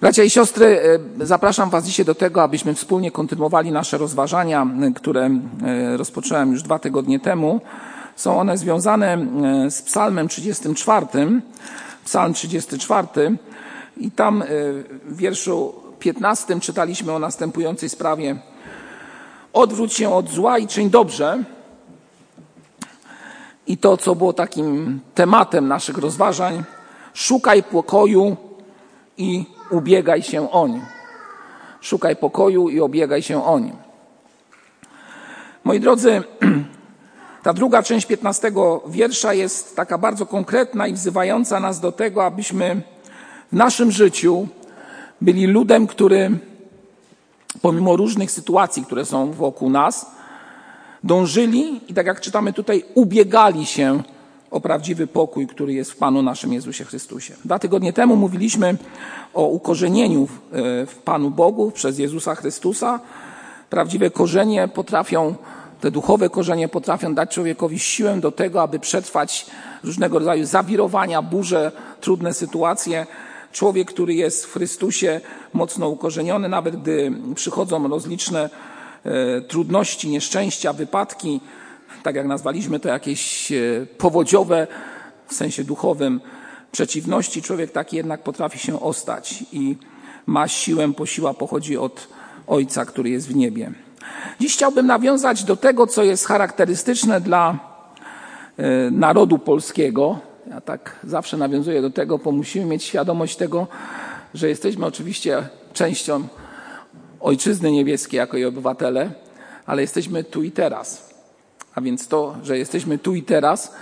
Bracia i siostry, e, zapraszam Was dzisiaj do tego, abyśmy wspólnie kontynuowali nasze rozważania, które e, rozpocząłem już dwa tygodnie temu. Są one związane e, z Psalmem 34, Psalm 34 i tam w wierszu 15 czytaliśmy o następującej sprawie. Odwróć się od zła i czyń dobrze. I to, co było takim tematem naszych rozważań, szukaj pokoju i ubiegaj się o nim. Szukaj pokoju i obiegaj się o nim. Moi drodzy, ta druga część piętnastego wiersza jest taka bardzo konkretna i wzywająca nas do tego, abyśmy w naszym życiu byli ludem, który pomimo różnych sytuacji, które są wokół nas, dążyli i tak jak czytamy tutaj, ubiegali się o prawdziwy pokój, który jest w Panu naszym Jezusie Chrystusie. Dwa tygodnie temu mówiliśmy o ukorzenieniu w Panu Bogu przez Jezusa Chrystusa. Prawdziwe korzenie potrafią, te duchowe korzenie potrafią dać człowiekowi siłę do tego, aby przetrwać różnego rodzaju zawirowania, burze, trudne sytuacje. Człowiek, który jest w Chrystusie mocno ukorzeniony, nawet gdy przychodzą rozliczne e, trudności, nieszczęścia, wypadki, tak jak nazwaliśmy to jakieś e, powodziowe, w sensie duchowym, przeciwności, człowiek taki jednak potrafi się ostać i ma siłę, bo siła pochodzi od Ojca, który jest w niebie. Dziś chciałbym nawiązać do tego, co jest charakterystyczne dla e, narodu polskiego. Ja tak zawsze nawiązuję do tego, bo musimy mieć świadomość tego, że jesteśmy oczywiście częścią ojczyzny niebieskiej jako jej obywatele, ale jesteśmy tu i teraz. A więc to, że jesteśmy tu i teraz,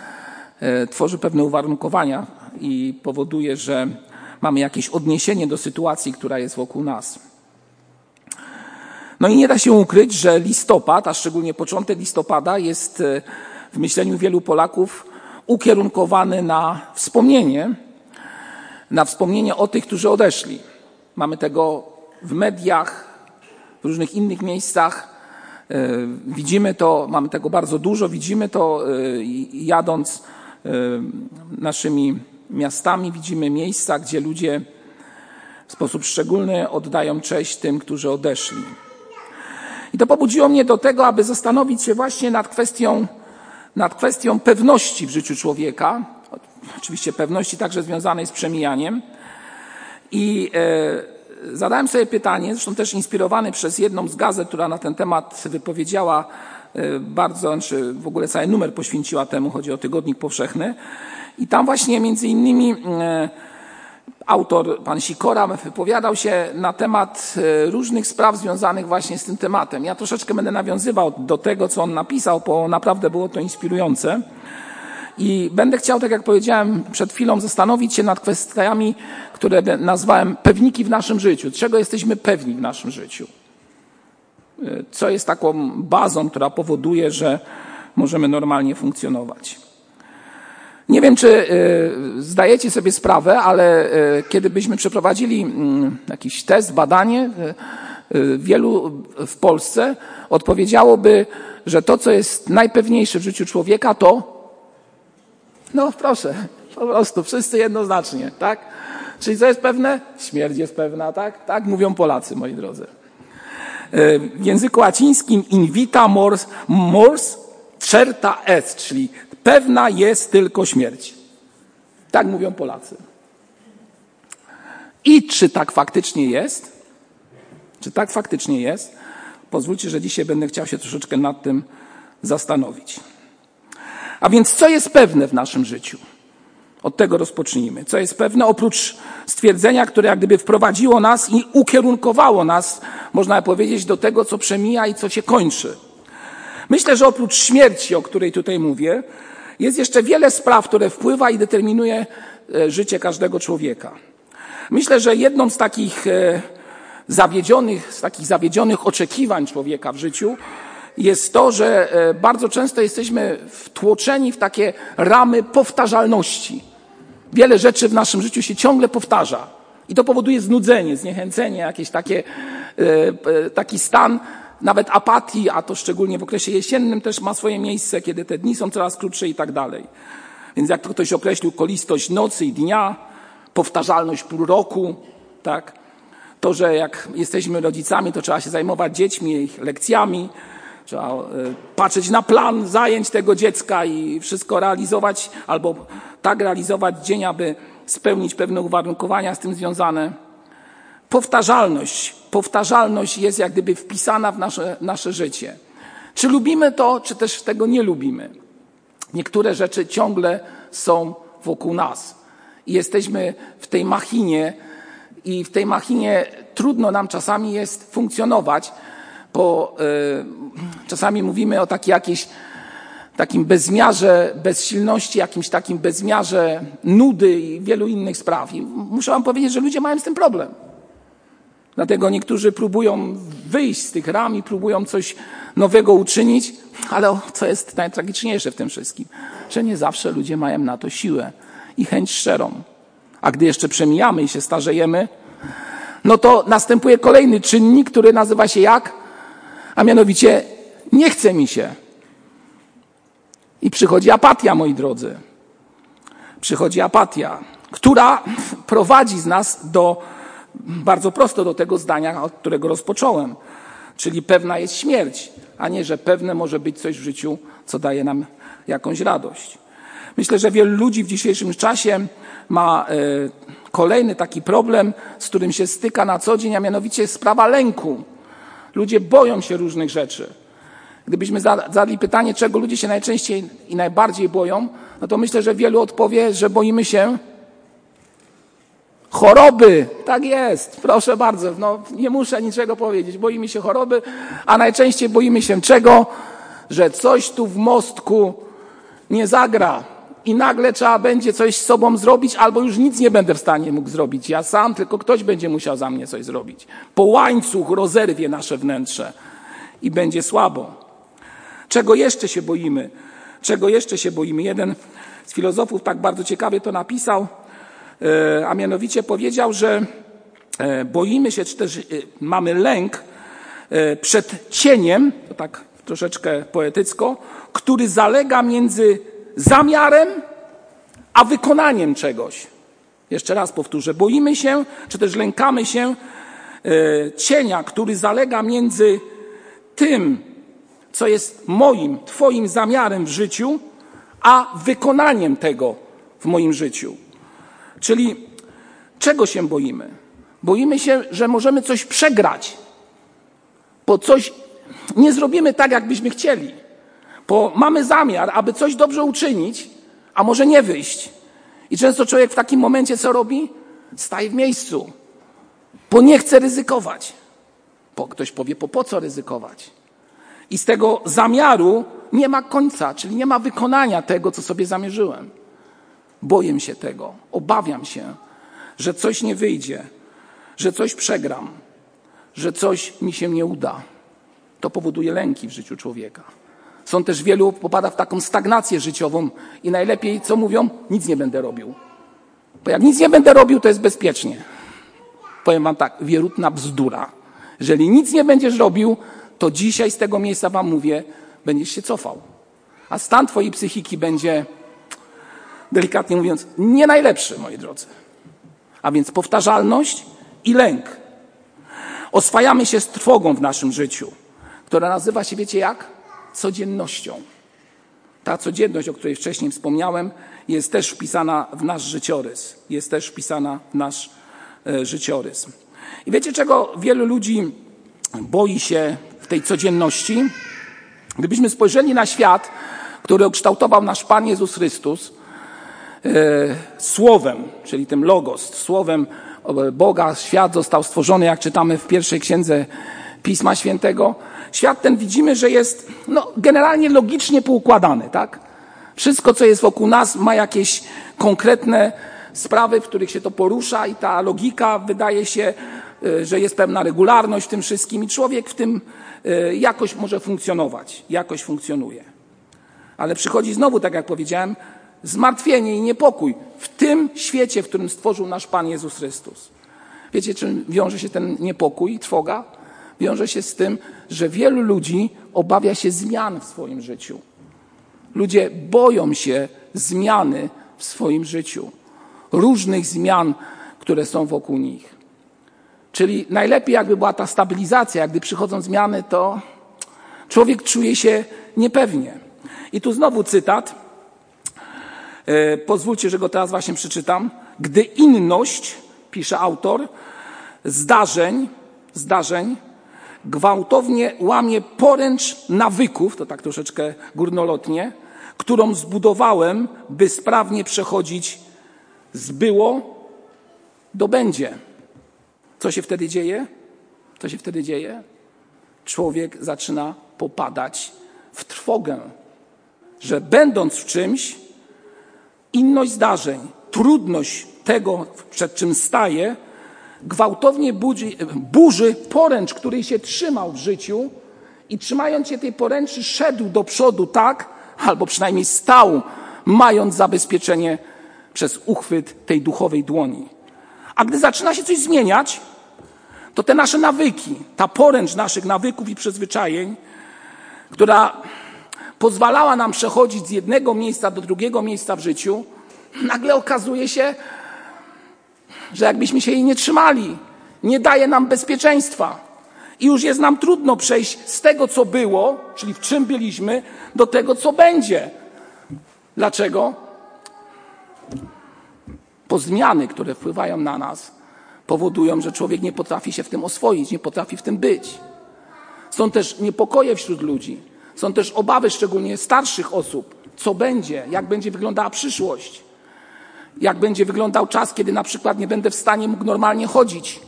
e, tworzy pewne uwarunkowania i powoduje, że mamy jakieś odniesienie do sytuacji, która jest wokół nas. No i nie da się ukryć, że listopad, a szczególnie początek listopada, jest e, w myśleniu wielu Polaków ukierunkowany na wspomnienie, na wspomnienie o tych, którzy odeszli. Mamy tego w mediach, w różnych innych miejscach. E, widzimy to, mamy tego bardzo dużo, widzimy to e, jadąc e, naszymi miastami, widzimy miejsca, gdzie ludzie w sposób szczególny oddają cześć tym, którzy odeszli. I to pobudziło mnie do tego, aby zastanowić się właśnie nad kwestią, nad kwestią pewności w życiu człowieka. Oczywiście pewności także związanej z przemijaniem. I zadałem sobie pytanie, zresztą też inspirowany przez jedną z gazet, która na ten temat wypowiedziała e, bardzo, znaczy w ogóle cały numer poświęciła temu, chodzi o Tygodnik Powszechny. I tam właśnie między innymi e, autor, pan Sikora, wypowiadał się na temat e, różnych spraw związanych właśnie z tym tematem. Ja troszeczkę będę nawiązywał do tego, co on napisał, bo naprawdę było to inspirujące. I będę chciał, tak jak powiedziałem przed chwilą, zastanowić się nad kwestiami, które nazwałem pewniki w naszym życiu. Czego jesteśmy pewni w naszym życiu? Co jest taką bazą, która powoduje, że możemy normalnie funkcjonować? Nie wiem, czy y, zdajecie sobie sprawę, ale y, kiedy byśmy przeprowadzili mm, jakiś test, badanie, wielu w Polsce odpowiedziałoby, że to, co jest najpewniejsze w życiu człowieka, to no proszę, po prostu wszyscy jednoznacznie, tak? Czyli co jest pewne? Śmierć jest pewna, tak? Tak mówią Polacy, moi drodzy. E, w języku łacińskim invita mors, mors certa est, czyli pewna jest tylko śmierć. Tak mówią Polacy. I czy tak faktycznie jest? Czy tak faktycznie jest? Pozwólcie, że dzisiaj będę chciał się troszeczkę nad tym zastanowić. A więc co jest pewne w naszym życiu? Od tego rozpocznijmy. Co jest pewne oprócz stwierdzenia, które jak gdyby wprowadziło nas i ukierunkowało nas, można powiedzieć, do tego, co przemija i co się kończy. Myślę, że oprócz śmierci, o której tutaj mówię, jest jeszcze wiele spraw, które wpływa i determinuje e, życie każdego człowieka. Myślę, że jedną z takich e, zawiedzionych, z takich zawiedzionych oczekiwań człowieka w życiu jest to, że e, bardzo często jesteśmy wtłoczeni w takie ramy powtarzalności. Wiele rzeczy w naszym życiu się ciągle powtarza. I to powoduje znudzenie, zniechęcenie, jakieś takie, e, taki stan nawet apatii, a to szczególnie w okresie jesiennym też ma swoje miejsce, kiedy te dni są coraz krótsze i tak dalej. Więc jak to ktoś określił, kolistość nocy i dnia, powtarzalność pół roku, tak? to, że jak jesteśmy rodzicami, to trzeba się zajmować dziećmi, ich lekcjami, trzeba e, patrzeć na plan zajęć tego dziecka i wszystko realizować, albo tak realizować dzień, aby spełnić pewne uwarunkowania z tym związane. Powtarzalność. Powtarzalność jest jak gdyby wpisana w nasze, nasze życie. Czy lubimy to, czy też tego nie lubimy. Niektóre rzeczy ciągle są wokół nas. I jesteśmy w tej machinie, i w tej machinie trudno nam czasami jest funkcjonować, bo y, czasami mówimy o takiej jakiejś takim bezmiarze bezsilności, jakimś takim bezmiarze nudy i wielu innych spraw. I muszę wam powiedzieć, że ludzie mają z tym problem. Dlatego niektórzy próbują wyjść z tych ram i próbują coś nowego uczynić, ale co jest najtragiczniejsze w tym wszystkim, że nie zawsze ludzie mają na to siłę i chęć szczerą. A gdy jeszcze przemijamy i się starzejemy, no to następuje kolejny czynnik, który nazywa się jak? A mianowicie nie chce mi się. I przychodzi apatia, moi drodzy. Przychodzi apatia, która prowadzi z nas do bardzo prosto do tego zdania, od którego rozpocząłem. Czyli pewna jest śmierć, a nie, że pewne może być coś w życiu, co daje nam jakąś radość. Myślę, że wielu ludzi w dzisiejszym czasie ma e, kolejny taki problem, z którym się styka na co dzień, a mianowicie sprawa lęku. Ludzie boją się różnych rzeczy. Gdybyśmy zadali pytanie, czego ludzie się najczęściej i najbardziej boją, no to myślę, że wielu odpowie, że boimy się choroby. Tak jest, proszę bardzo. No, nie muszę niczego powiedzieć. Boimy się choroby, a najczęściej boimy się czego? Że coś tu w mostku nie zagra i nagle trzeba będzie coś z sobą zrobić, albo już nic nie będę w stanie mógł zrobić. Ja sam, tylko ktoś będzie musiał za mnie coś zrobić. Po łańcuch rozerwie nasze wnętrze i będzie słabo. Czego jeszcze się boimy? Czego jeszcze się boimy? Jeden z filozofów tak bardzo ciekawie to napisał, e, a mianowicie powiedział, że e, boimy się, czy też e, mamy lęk przed cieniem, to tak troszeczkę poetycko, który zalega między zamiarem a wykonaniem czegoś. Jeszcze raz powtórzę. Boimy się, czy też lękamy się cienia, który zalega między tym, co jest moim, Twoim zamiarem w życiu, a wykonaniem tego w moim życiu. Czyli czego się boimy? Boimy się, że możemy coś przegrać, bo coś nie zrobimy tak, jakbyśmy chcieli, bo mamy zamiar, aby coś dobrze uczynić, a może nie wyjść. I często człowiek w takim momencie co robi? Staje w miejscu, bo nie chce ryzykować. Bo ktoś powie, po, po co ryzykować? I z tego zamiaru nie ma końca, czyli nie ma wykonania tego, co sobie zamierzyłem. Boję się tego, obawiam się, że coś nie wyjdzie, że coś przegram, że coś mi się nie uda. To powoduje lęki w życiu człowieka. Są też wielu, popada w taką stagnację życiową i najlepiej, co mówią, nic nie będę robił. Bo jak nic nie będę robił, to jest bezpiecznie. Powiem wam tak, wierutna bzdura. Jeżeli nic nie będziesz robił, to dzisiaj z tego miejsca Wam mówię, będziesz się cofał. A stan Twojej psychiki będzie, delikatnie mówiąc, nie najlepszy, moi drodzy. A więc powtarzalność i lęk. Oswajamy się z trwogą w naszym życiu, która nazywa się, wiecie jak? Codziennością. Ta codzienność, o której wcześniej wspomniałem, jest też wpisana w nasz życiorys. Jest też wpisana w nasz e, życiorys. I wiecie, czego wielu ludzi boi się w tej codzienności. Gdybyśmy spojrzeli na świat, który ukształtował nasz Pan Jezus Chrystus, e, słowem, czyli tym logos, słowem Boga, świat został stworzony, jak czytamy w pierwszej księdze Pisma Świętego. Świat ten widzimy, że jest no, generalnie logicznie poukładany, tak? Wszystko, co jest wokół nas, ma jakieś konkretne sprawy, w których się to porusza, i ta logika wydaje się, e, że jest pewna regularność w tym wszystkim, i człowiek w tym Y, jakoś może funkcjonować, jakoś funkcjonuje. Ale przychodzi znowu, tak jak powiedziałem, zmartwienie i niepokój w tym świecie, w którym stworzył nasz Pan Jezus Chrystus. Wiecie, czym wiąże się ten niepokój trwoga? Wiąże się z tym, że wielu ludzi obawia się zmian w swoim życiu. Ludzie boją się zmiany w swoim życiu, różnych zmian, które są wokół nich. Czyli najlepiej jakby była ta stabilizacja, gdy przychodzą zmiany, to człowiek czuje się niepewnie. I tu znowu cytat. E, pozwólcie, że go teraz właśnie przeczytam. Gdy inność, pisze autor, zdarzeń, zdarzeń gwałtownie łamie poręcz nawyków, to tak troszeczkę górnolotnie, którą zbudowałem, by sprawnie przechodzić z było do będzie. Co się wtedy dzieje? Co się wtedy dzieje? Człowiek zaczyna popadać w trwogę, że będąc w czymś, inność zdarzeń, trudność tego, przed czym staje, gwałtownie burzy, burzy poręcz, której się trzymał w życiu i trzymając się tej poręczy szedł do przodu tak, albo przynajmniej stał, mając zabezpieczenie przez uchwyt tej duchowej dłoni. A gdy zaczyna się coś zmieniać, to te nasze nawyki, ta poręcz naszych nawyków i przyzwyczajeń, która pozwalała nam przechodzić z jednego miejsca do drugiego miejsca w życiu, nagle okazuje się, że jakbyśmy się jej nie trzymali, nie daje nam bezpieczeństwa. I już jest nam trudno przejść z tego, co było, czyli w czym byliśmy, do tego, co będzie. Dlaczego? Bo zmiany, które wpływają na nas, powodują, że człowiek nie potrafi się w tym oswoić, nie potrafi w tym być. Są też niepokoje wśród ludzi, są też obawy, szczególnie starszych osób, co będzie, jak będzie wyglądała przyszłość, jak będzie wyglądał czas, kiedy na przykład nie będę w stanie mógł normalnie chodzić,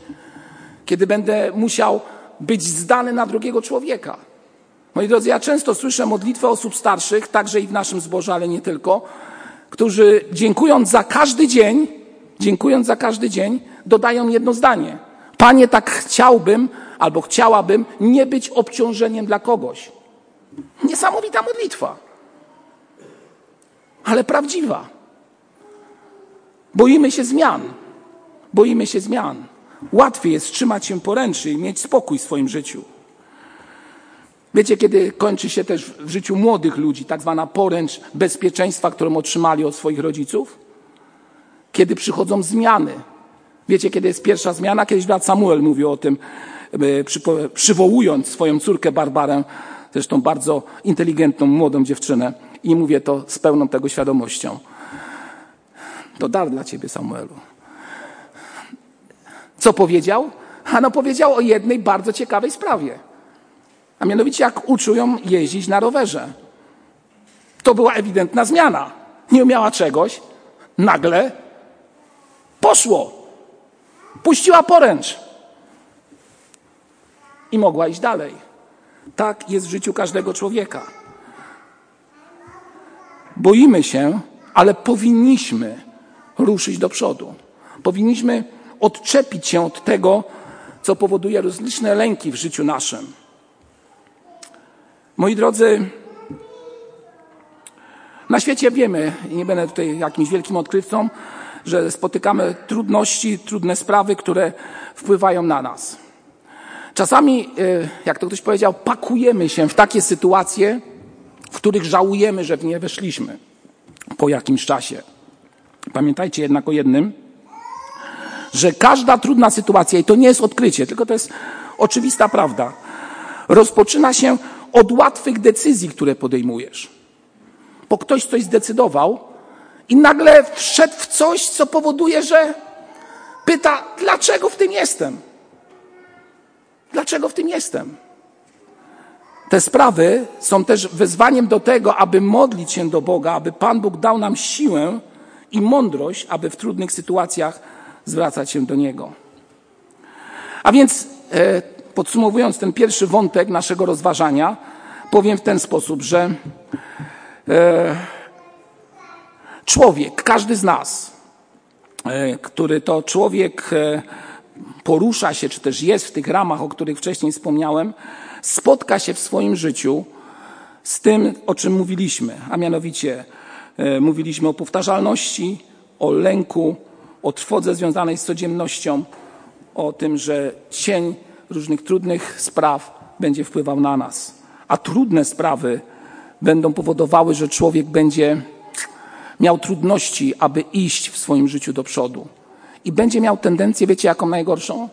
kiedy będę musiał być zdany na drugiego człowieka. Moi drodzy, ja często słyszę modlitwę osób starszych, także i w naszym zborze, ale nie tylko, którzy dziękując za każdy dzień, dziękując za każdy dzień, dodają jedno zdanie. Panie, tak chciałbym albo chciałabym nie być obciążeniem dla kogoś. Niesamowita modlitwa, ale prawdziwa. Boimy się zmian. Boimy się zmian. Łatwiej jest trzymać się poręczy i mieć spokój w swoim życiu. Wiecie, kiedy kończy się też w życiu młodych ludzi tak zwana poręcz bezpieczeństwa, którą otrzymali od swoich rodziców? Kiedy przychodzą zmiany. Wiecie, kiedy jest pierwsza zmiana? Kiedyś brat Samuel mówił o tym, e, przywołując swoją córkę Barbarę, zresztą bardzo inteligentną, młodą dziewczynę. I mówię to z pełną tego świadomością. To dar dla ciebie, Samuelu. Co powiedział? Ano powiedział o jednej bardzo ciekawej sprawie. A mianowicie, jak uczył ją jeździć na rowerze. To była ewidentna zmiana. Nie umiała czegoś, nagle poszło. Puściła poręcz. I mogła iść dalej. Tak jest w życiu każdego człowieka. Boimy się, ale powinniśmy ruszyć do przodu. Powinniśmy odczepić się od tego, co powoduje rozliczne lęki w życiu naszym. Moi drodzy, na świecie wiemy, i nie będę tutaj jakimś wielkim odkrywcą, że spotykamy trudności, trudne sprawy, które wpływają na nas. Czasami, e, jak to ktoś powiedział, pakujemy się w takie sytuacje, w których żałujemy, że w nie weszliśmy po jakimś czasie. Pamiętajcie jednak o jednym, że każda trudna sytuacja, i to nie jest odkrycie, tylko to jest oczywista prawda, rozpoczyna się od łatwych decyzji, które podejmujesz. Bo ktoś coś zdecydował i nagle wszedł w coś, co powoduje, że pyta, dlaczego w tym jestem? Dlaczego w tym jestem? Te sprawy są też wezwaniem do tego, aby modlić się do Boga, aby Pan Bóg dał nam siłę i mądrość, aby w trudnych sytuacjach zwracać się do Niego. A więc e, podsumowując ten pierwszy wątek naszego rozważania, powiem w ten sposób, że e, człowiek, każdy z nas, e, który to człowiek porusza się, czy też jest w tych ramach, o których wcześniej wspomniałem, spotka się w swoim życiu z tym, o czym mówiliśmy, a mianowicie E, mówiliśmy o powtarzalności, o lęku, o trwodze związanej z codziennością, o tym, że cień różnych trudnych spraw będzie wpływał na nas, a trudne sprawy będą powodowały, że człowiek będzie miał trudności, aby iść w swoim życiu do przodu. I będzie miał tendencję, wiecie, jaką najgorszą?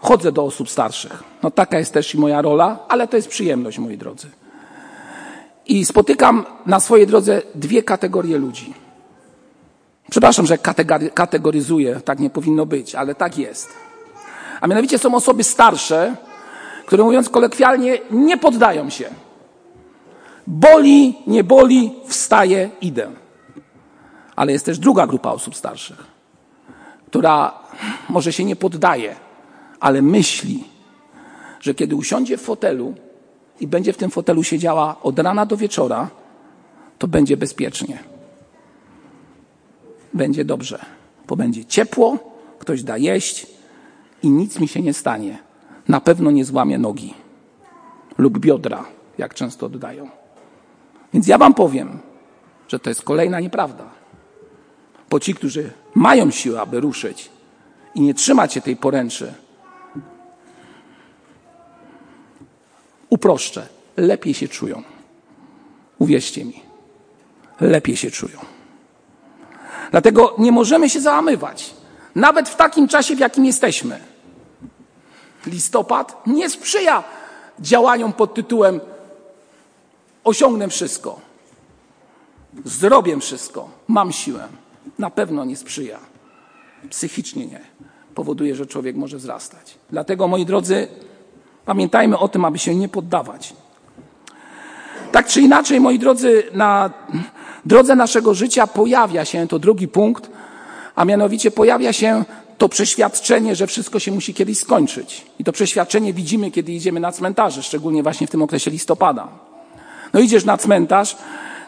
Chodzę do osób starszych. No taka jest też i moja rola, ale to jest przyjemność, moi drodzy. I spotykam na swojej drodze dwie kategorie ludzi. Przepraszam, że kategoryzuję, tak nie powinno być, ale tak jest. A mianowicie są osoby starsze, które mówiąc kolekwialnie, nie poddają się. Boli, nie boli, wstaję, idę. Ale jest też druga grupa osób starszych, która może się nie poddaje, ale myśli, że kiedy usiądzie w fotelu i będzie w tym fotelu siedziała od rana do wieczora, to będzie bezpiecznie. Będzie dobrze, bo będzie ciepło, ktoś da jeść i nic mi się nie stanie. Na pewno nie złamie nogi lub biodra, jak często oddają. Więc ja Wam powiem, że to jest kolejna nieprawda. Bo ci, którzy mają siłę, aby ruszyć i nie trzymać się tej poręczy, uproszczę, lepiej się czują. Uwierzcie mi, lepiej się czują. Dlatego nie możemy się załamywać, nawet w takim czasie, w jakim jesteśmy. Listopad nie sprzyja działaniom pod tytułem osiągnę wszystko, zrobię wszystko, mam siłę. Na pewno nie sprzyja. Psychicznie nie. Powoduje, że człowiek może wzrastać. Dlatego, moi drodzy, pamiętajmy o tym, aby się nie poddawać. Tak czy inaczej, moi drodzy, na drodze naszego życia pojawia się to drugi punkt, a mianowicie pojawia się to przeświadczenie, że wszystko się musi kiedyś skończyć. I to przeświadczenie widzimy, kiedy idziemy na cmentarze, szczególnie właśnie w tym okresie listopada. No idziesz na cmentarz,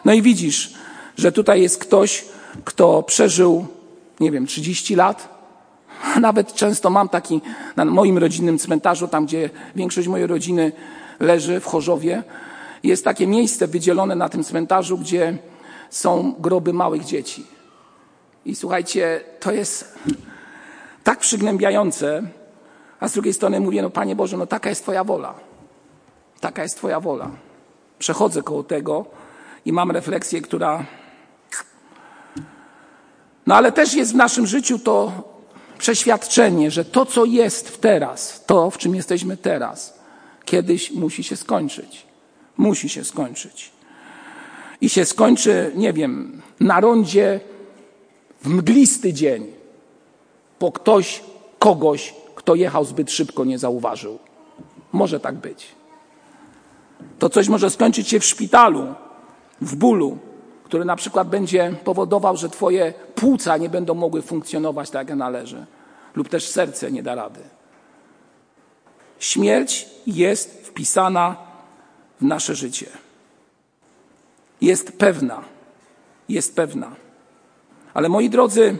no i widzisz, że tutaj jest ktoś, kto przeżył, nie wiem, 30 lat. Nawet często mam taki na moim rodzinnym cmentarzu, tam gdzie większość mojej rodziny leży w Chorzowie, jest takie miejsce wydzielone na tym cmentarzu, gdzie są groby małych dzieci. I słuchajcie, to jest tak przygnębiające, a z drugiej strony mówię, no Panie Boże, no taka jest Twoja wola. Taka jest Twoja wola. Przechodzę koło tego i mam refleksję, która. No ale też jest w naszym życiu to przeświadczenie, że to, co jest w teraz, to, w czym jesteśmy teraz, kiedyś musi się skończyć. Musi się skończyć. I się skończy, nie wiem, na rondzie w mglisty dzień bo ktoś kogoś, kto jechał zbyt szybko, nie zauważył. Może tak być. To coś może skończyć się w szpitalu, w bólu, który na przykład będzie powodował, że Twoje płuca nie będą mogły funkcjonować tak, jak należy, lub też serce nie da rady. Śmierć jest wpisana w nasze życie. Jest pewna. Jest pewna. Ale moi drodzy,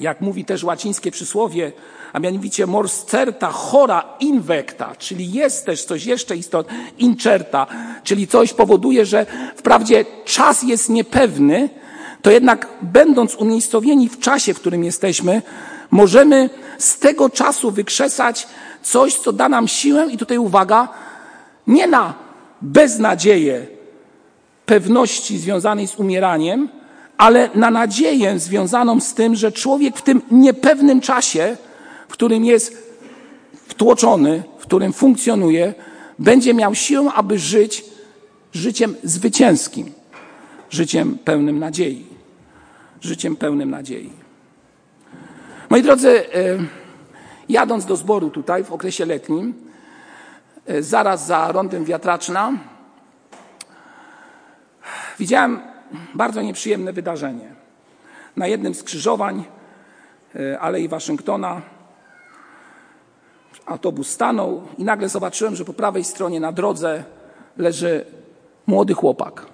jak mówi też łacińskie przysłowie, a mianowicie mors certa chora invecta, czyli jest też coś jeszcze istotne, incerta, czyli coś powoduje, że wprawdzie czas jest niepewny, to jednak będąc umiejscowieni w czasie, w którym jesteśmy, możemy z tego czasu wykrzesać coś, co da nam siłę i tutaj uwaga, nie na beznadzieję pewności związanej z umieraniem, ale na nadzieję związaną z tym, że człowiek w tym niepewnym czasie, w którym jest wtłoczony, w którym funkcjonuje, będzie miał siłę, aby żyć życiem zwycięskim, życiem pełnym nadziei. Życiem pełnym nadziei. Moi drodzy, e, jadąc do zboru tutaj w okresie letnim, e, zaraz za rondem wiatraczna, widziałem bardzo nieprzyjemne wydarzenie. Na jednym z skrzyżowań e, Alei Waszyngtona autobus stanął i nagle zobaczyłem, że po prawej stronie na drodze leży młody chłopak.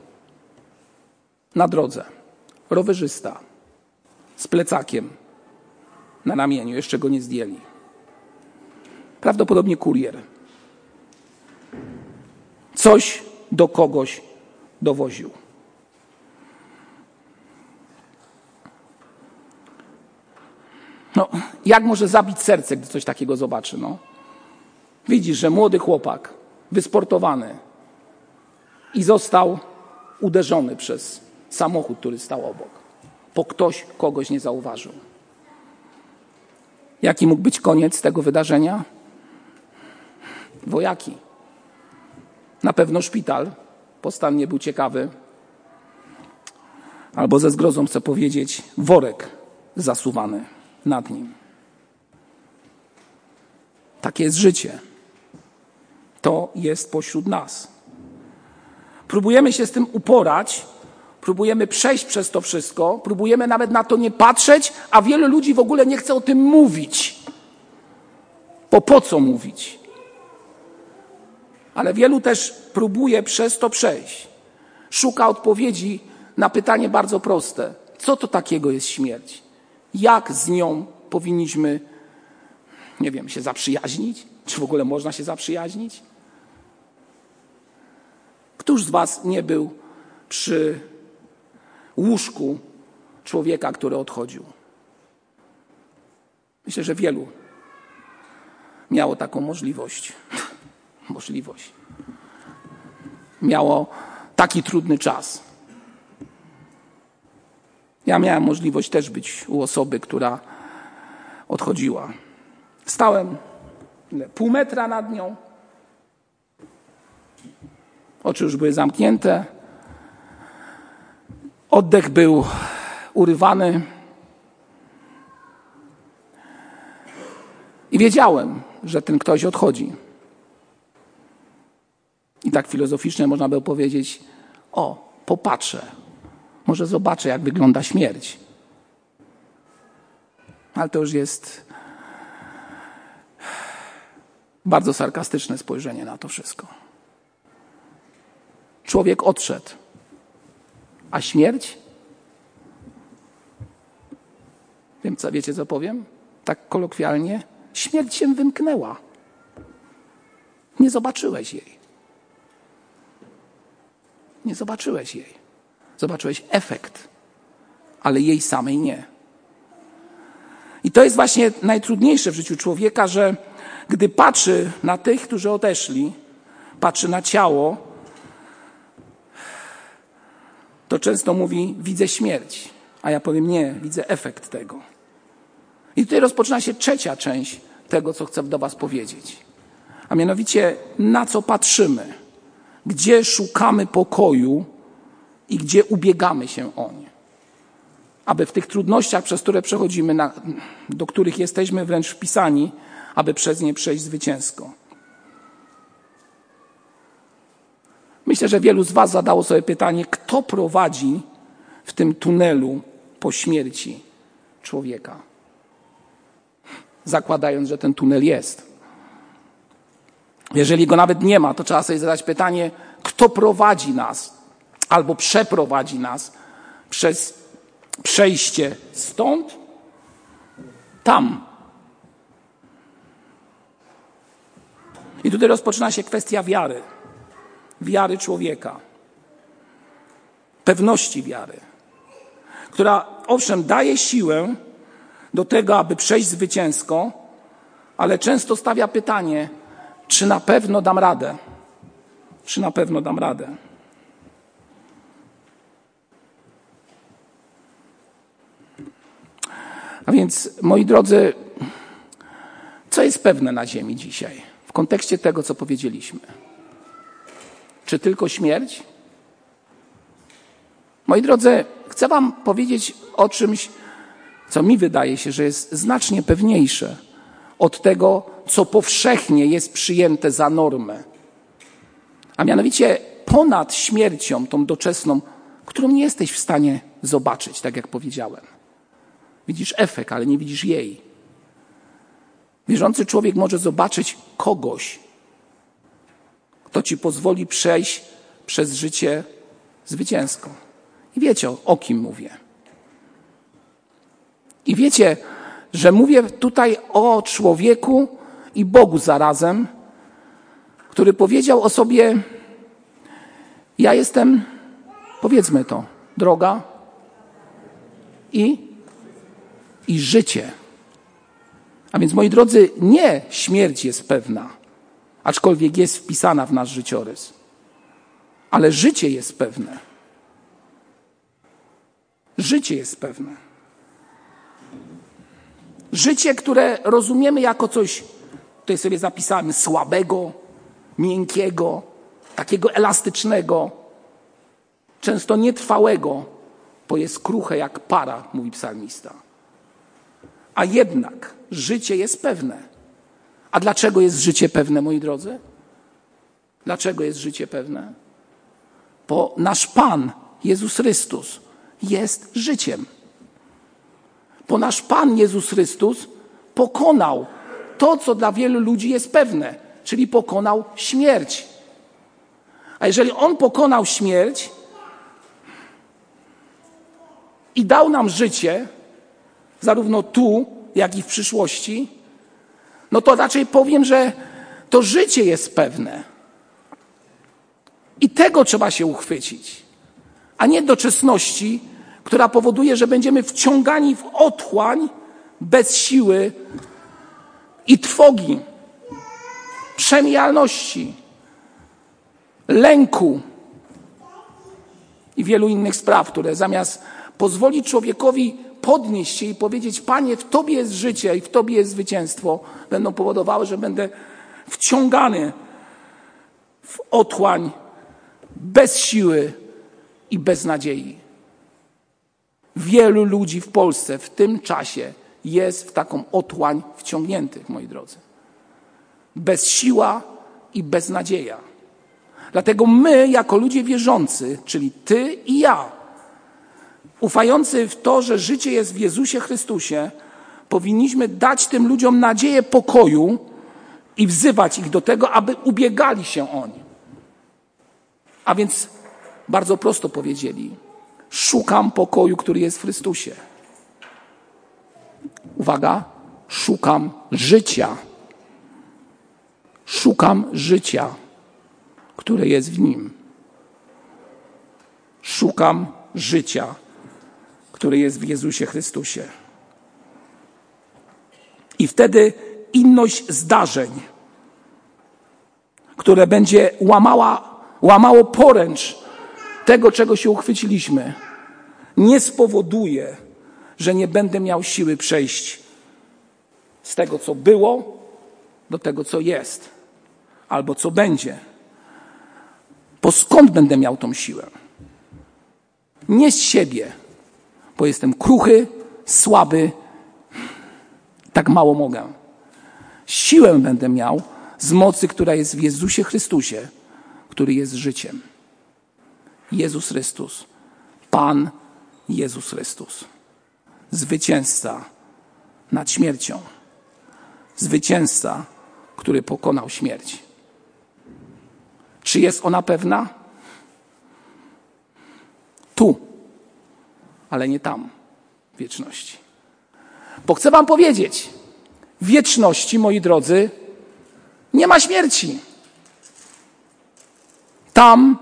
Na drodze. Rowerzysta. Z plecakiem na ramieniu. Jeszcze go nie zdjęli. Prawdopodobnie kurier. Coś do kogoś dowoził. No, jak może zabić serce, gdy coś takiego zobaczy? No? Widzisz, że młody chłopak, wysportowany i został uderzony przez samochód, który stał obok, bo ktoś kogoś nie zauważył. Jaki mógł być koniec tego wydarzenia? wojaki. Na pewno szpital, bo nie był ciekawy. Albo ze zgrozą chcę powiedzieć, worek zasuwany nad nim. Takie jest życie. To jest pośród nas. Próbujemy się z tym uporać, próbujemy przejść przez to wszystko, próbujemy nawet na to nie patrzeć, a wielu ludzi w ogóle nie chce o tym mówić. Bo po co mówić? Ale wielu też próbuje przez to przejść. Szuka odpowiedzi na pytanie bardzo proste: co to takiego jest śmierć? Jak z nią powinniśmy, nie wiem, się zaprzyjaźnić? Czy w ogóle można się zaprzyjaźnić? Któż z Was nie był przy łóżku człowieka, który odchodził? Myślę, że wielu miało taką możliwość. możliwość. Miało taki trudny czas. Ja miałem możliwość też być u osoby, która odchodziła. Stałem pół metra nad nią. Oczy już były zamknięte. Oddech był urywany. I wiedziałem, że ten ktoś odchodzi. I tak filozoficznie można by powiedzieć: O, popatrzę, może zobaczę, jak wygląda śmierć. Ale to już jest bardzo sarkastyczne spojrzenie na to wszystko. Człowiek odszedł, a śmierć? Wiem, co, wiecie, co powiem? Tak kolokwialnie. Śmierć się wymknęła. Nie zobaczyłeś jej. Nie zobaczyłeś jej. Zobaczyłeś efekt, ale jej samej nie. I to jest właśnie najtrudniejsze w życiu człowieka, że gdy patrzy na tych, którzy odeszli, patrzy na ciało, to często mówi: Widzę śmierć. A ja powiem: Nie, widzę efekt tego. I tutaj rozpoczyna się trzecia część tego, co chcę do Was powiedzieć. A mianowicie, na co patrzymy, gdzie szukamy pokoju i gdzie ubiegamy się o nie. Aby w tych trudnościach, przez które przechodzimy, na, do których jesteśmy wręcz wpisani, aby przez nie przejść zwycięsko. Myślę, że wielu z Was zadało sobie pytanie, kto prowadzi w tym tunelu po śmierci człowieka zakładając, że ten tunel jest. Jeżeli go nawet nie ma, to trzeba sobie zadać pytanie, kto prowadzi nas albo przeprowadzi nas przez przejście stąd tam. I tutaj rozpoczyna się kwestia wiary. Wiary człowieka. Pewności wiary, która owszem daje siłę, do tego, aby przejść zwycięsko, ale często stawia pytanie, czy na pewno dam radę? Czy na pewno dam radę? A więc, moi drodzy, co jest pewne na Ziemi dzisiaj w kontekście tego, co powiedzieliśmy? Czy tylko śmierć? Moi drodzy, chcę Wam powiedzieć o czymś, co mi wydaje się, że jest znacznie pewniejsze od tego, co powszechnie jest przyjęte za normę. A mianowicie ponad śmiercią, tą doczesną, którą nie jesteś w stanie zobaczyć, tak jak powiedziałem. Widzisz efekt, ale nie widzisz jej. Wierzący człowiek może zobaczyć kogoś, kto ci pozwoli przejść przez życie zwycięsko. I wiecie, o kim mówię. I wiecie, że mówię tutaj o człowieku i Bogu zarazem, który powiedział o sobie: Ja jestem, powiedzmy to, droga i, i życie. A więc, moi drodzy, nie śmierć jest pewna, aczkolwiek jest wpisana w nasz życiorys, ale życie jest pewne. Życie jest pewne. Życie, które rozumiemy jako coś, tutaj sobie zapisałem, słabego, miękkiego, takiego elastycznego, często nietrwałego, bo jest kruche jak para, mówi psalmista. A jednak życie jest pewne. A dlaczego jest życie pewne, moi drodzy? Dlaczego jest życie pewne? Bo nasz Pan, Jezus Chrystus, jest życiem. Bo nasz Pan Jezus Chrystus pokonał to, co dla wielu ludzi jest pewne, czyli pokonał śmierć. A jeżeli On pokonał śmierć i dał nam życie, zarówno tu, jak i w przyszłości, no to raczej powiem, że to życie jest pewne. I tego trzeba się uchwycić, a nie doczesności, która powoduje, że będziemy wciągani w otchłań bez siły i trwogi, przemijalności, lęku i wielu innych spraw, które zamiast pozwolić człowiekowi podnieść się i powiedzieć: Panie, w Tobie jest życie i w Tobie jest zwycięstwo, będą powodowały, że będę wciągany w otchłań bez siły i bez nadziei. Wielu ludzi w Polsce w tym czasie jest w taką otchłań wciągniętych, moi drodzy. Bez siła i bez nadzieja. Dlatego my, jako ludzie wierzący, czyli ty i ja, ufający w to, że życie jest w Jezusie Chrystusie, powinniśmy dać tym ludziom nadzieję pokoju i wzywać ich do tego, aby ubiegali się o nie. A więc bardzo prosto powiedzieli: Szukam pokoju, który jest w Chrystusie. Uwaga, szukam życia. Szukam życia, które jest w nim. Szukam życia, które jest w Jezusie Chrystusie. I wtedy inność zdarzeń, które będzie łamała, łamało poręcz tego, czego się uchwyciliśmy, nie spowoduje, że nie będę miał siły przejść z tego, co było, do tego, co jest, albo co będzie. Bo skąd będę miał tą siłę? Nie z siebie, bo jestem kruchy, słaby, tak mało mogę. Siłę będę miał z mocy, która jest w Jezusie Chrystusie, który jest życiem. Jezus Chrystus, Pan Jezus Chrystus, zwycięzca nad śmiercią, zwycięzca, który pokonał śmierć. Czy jest ona pewna? Tu, ale nie tam, w wieczności. Bo chcę Wam powiedzieć, w wieczności, moi drodzy, nie ma śmierci. Tam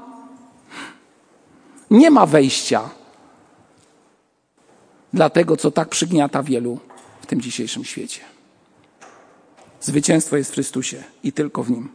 nie ma wejścia dla tego, co tak przygniata wielu w tym dzisiejszym świecie. Zwycięstwo jest w Chrystusie i tylko w Nim.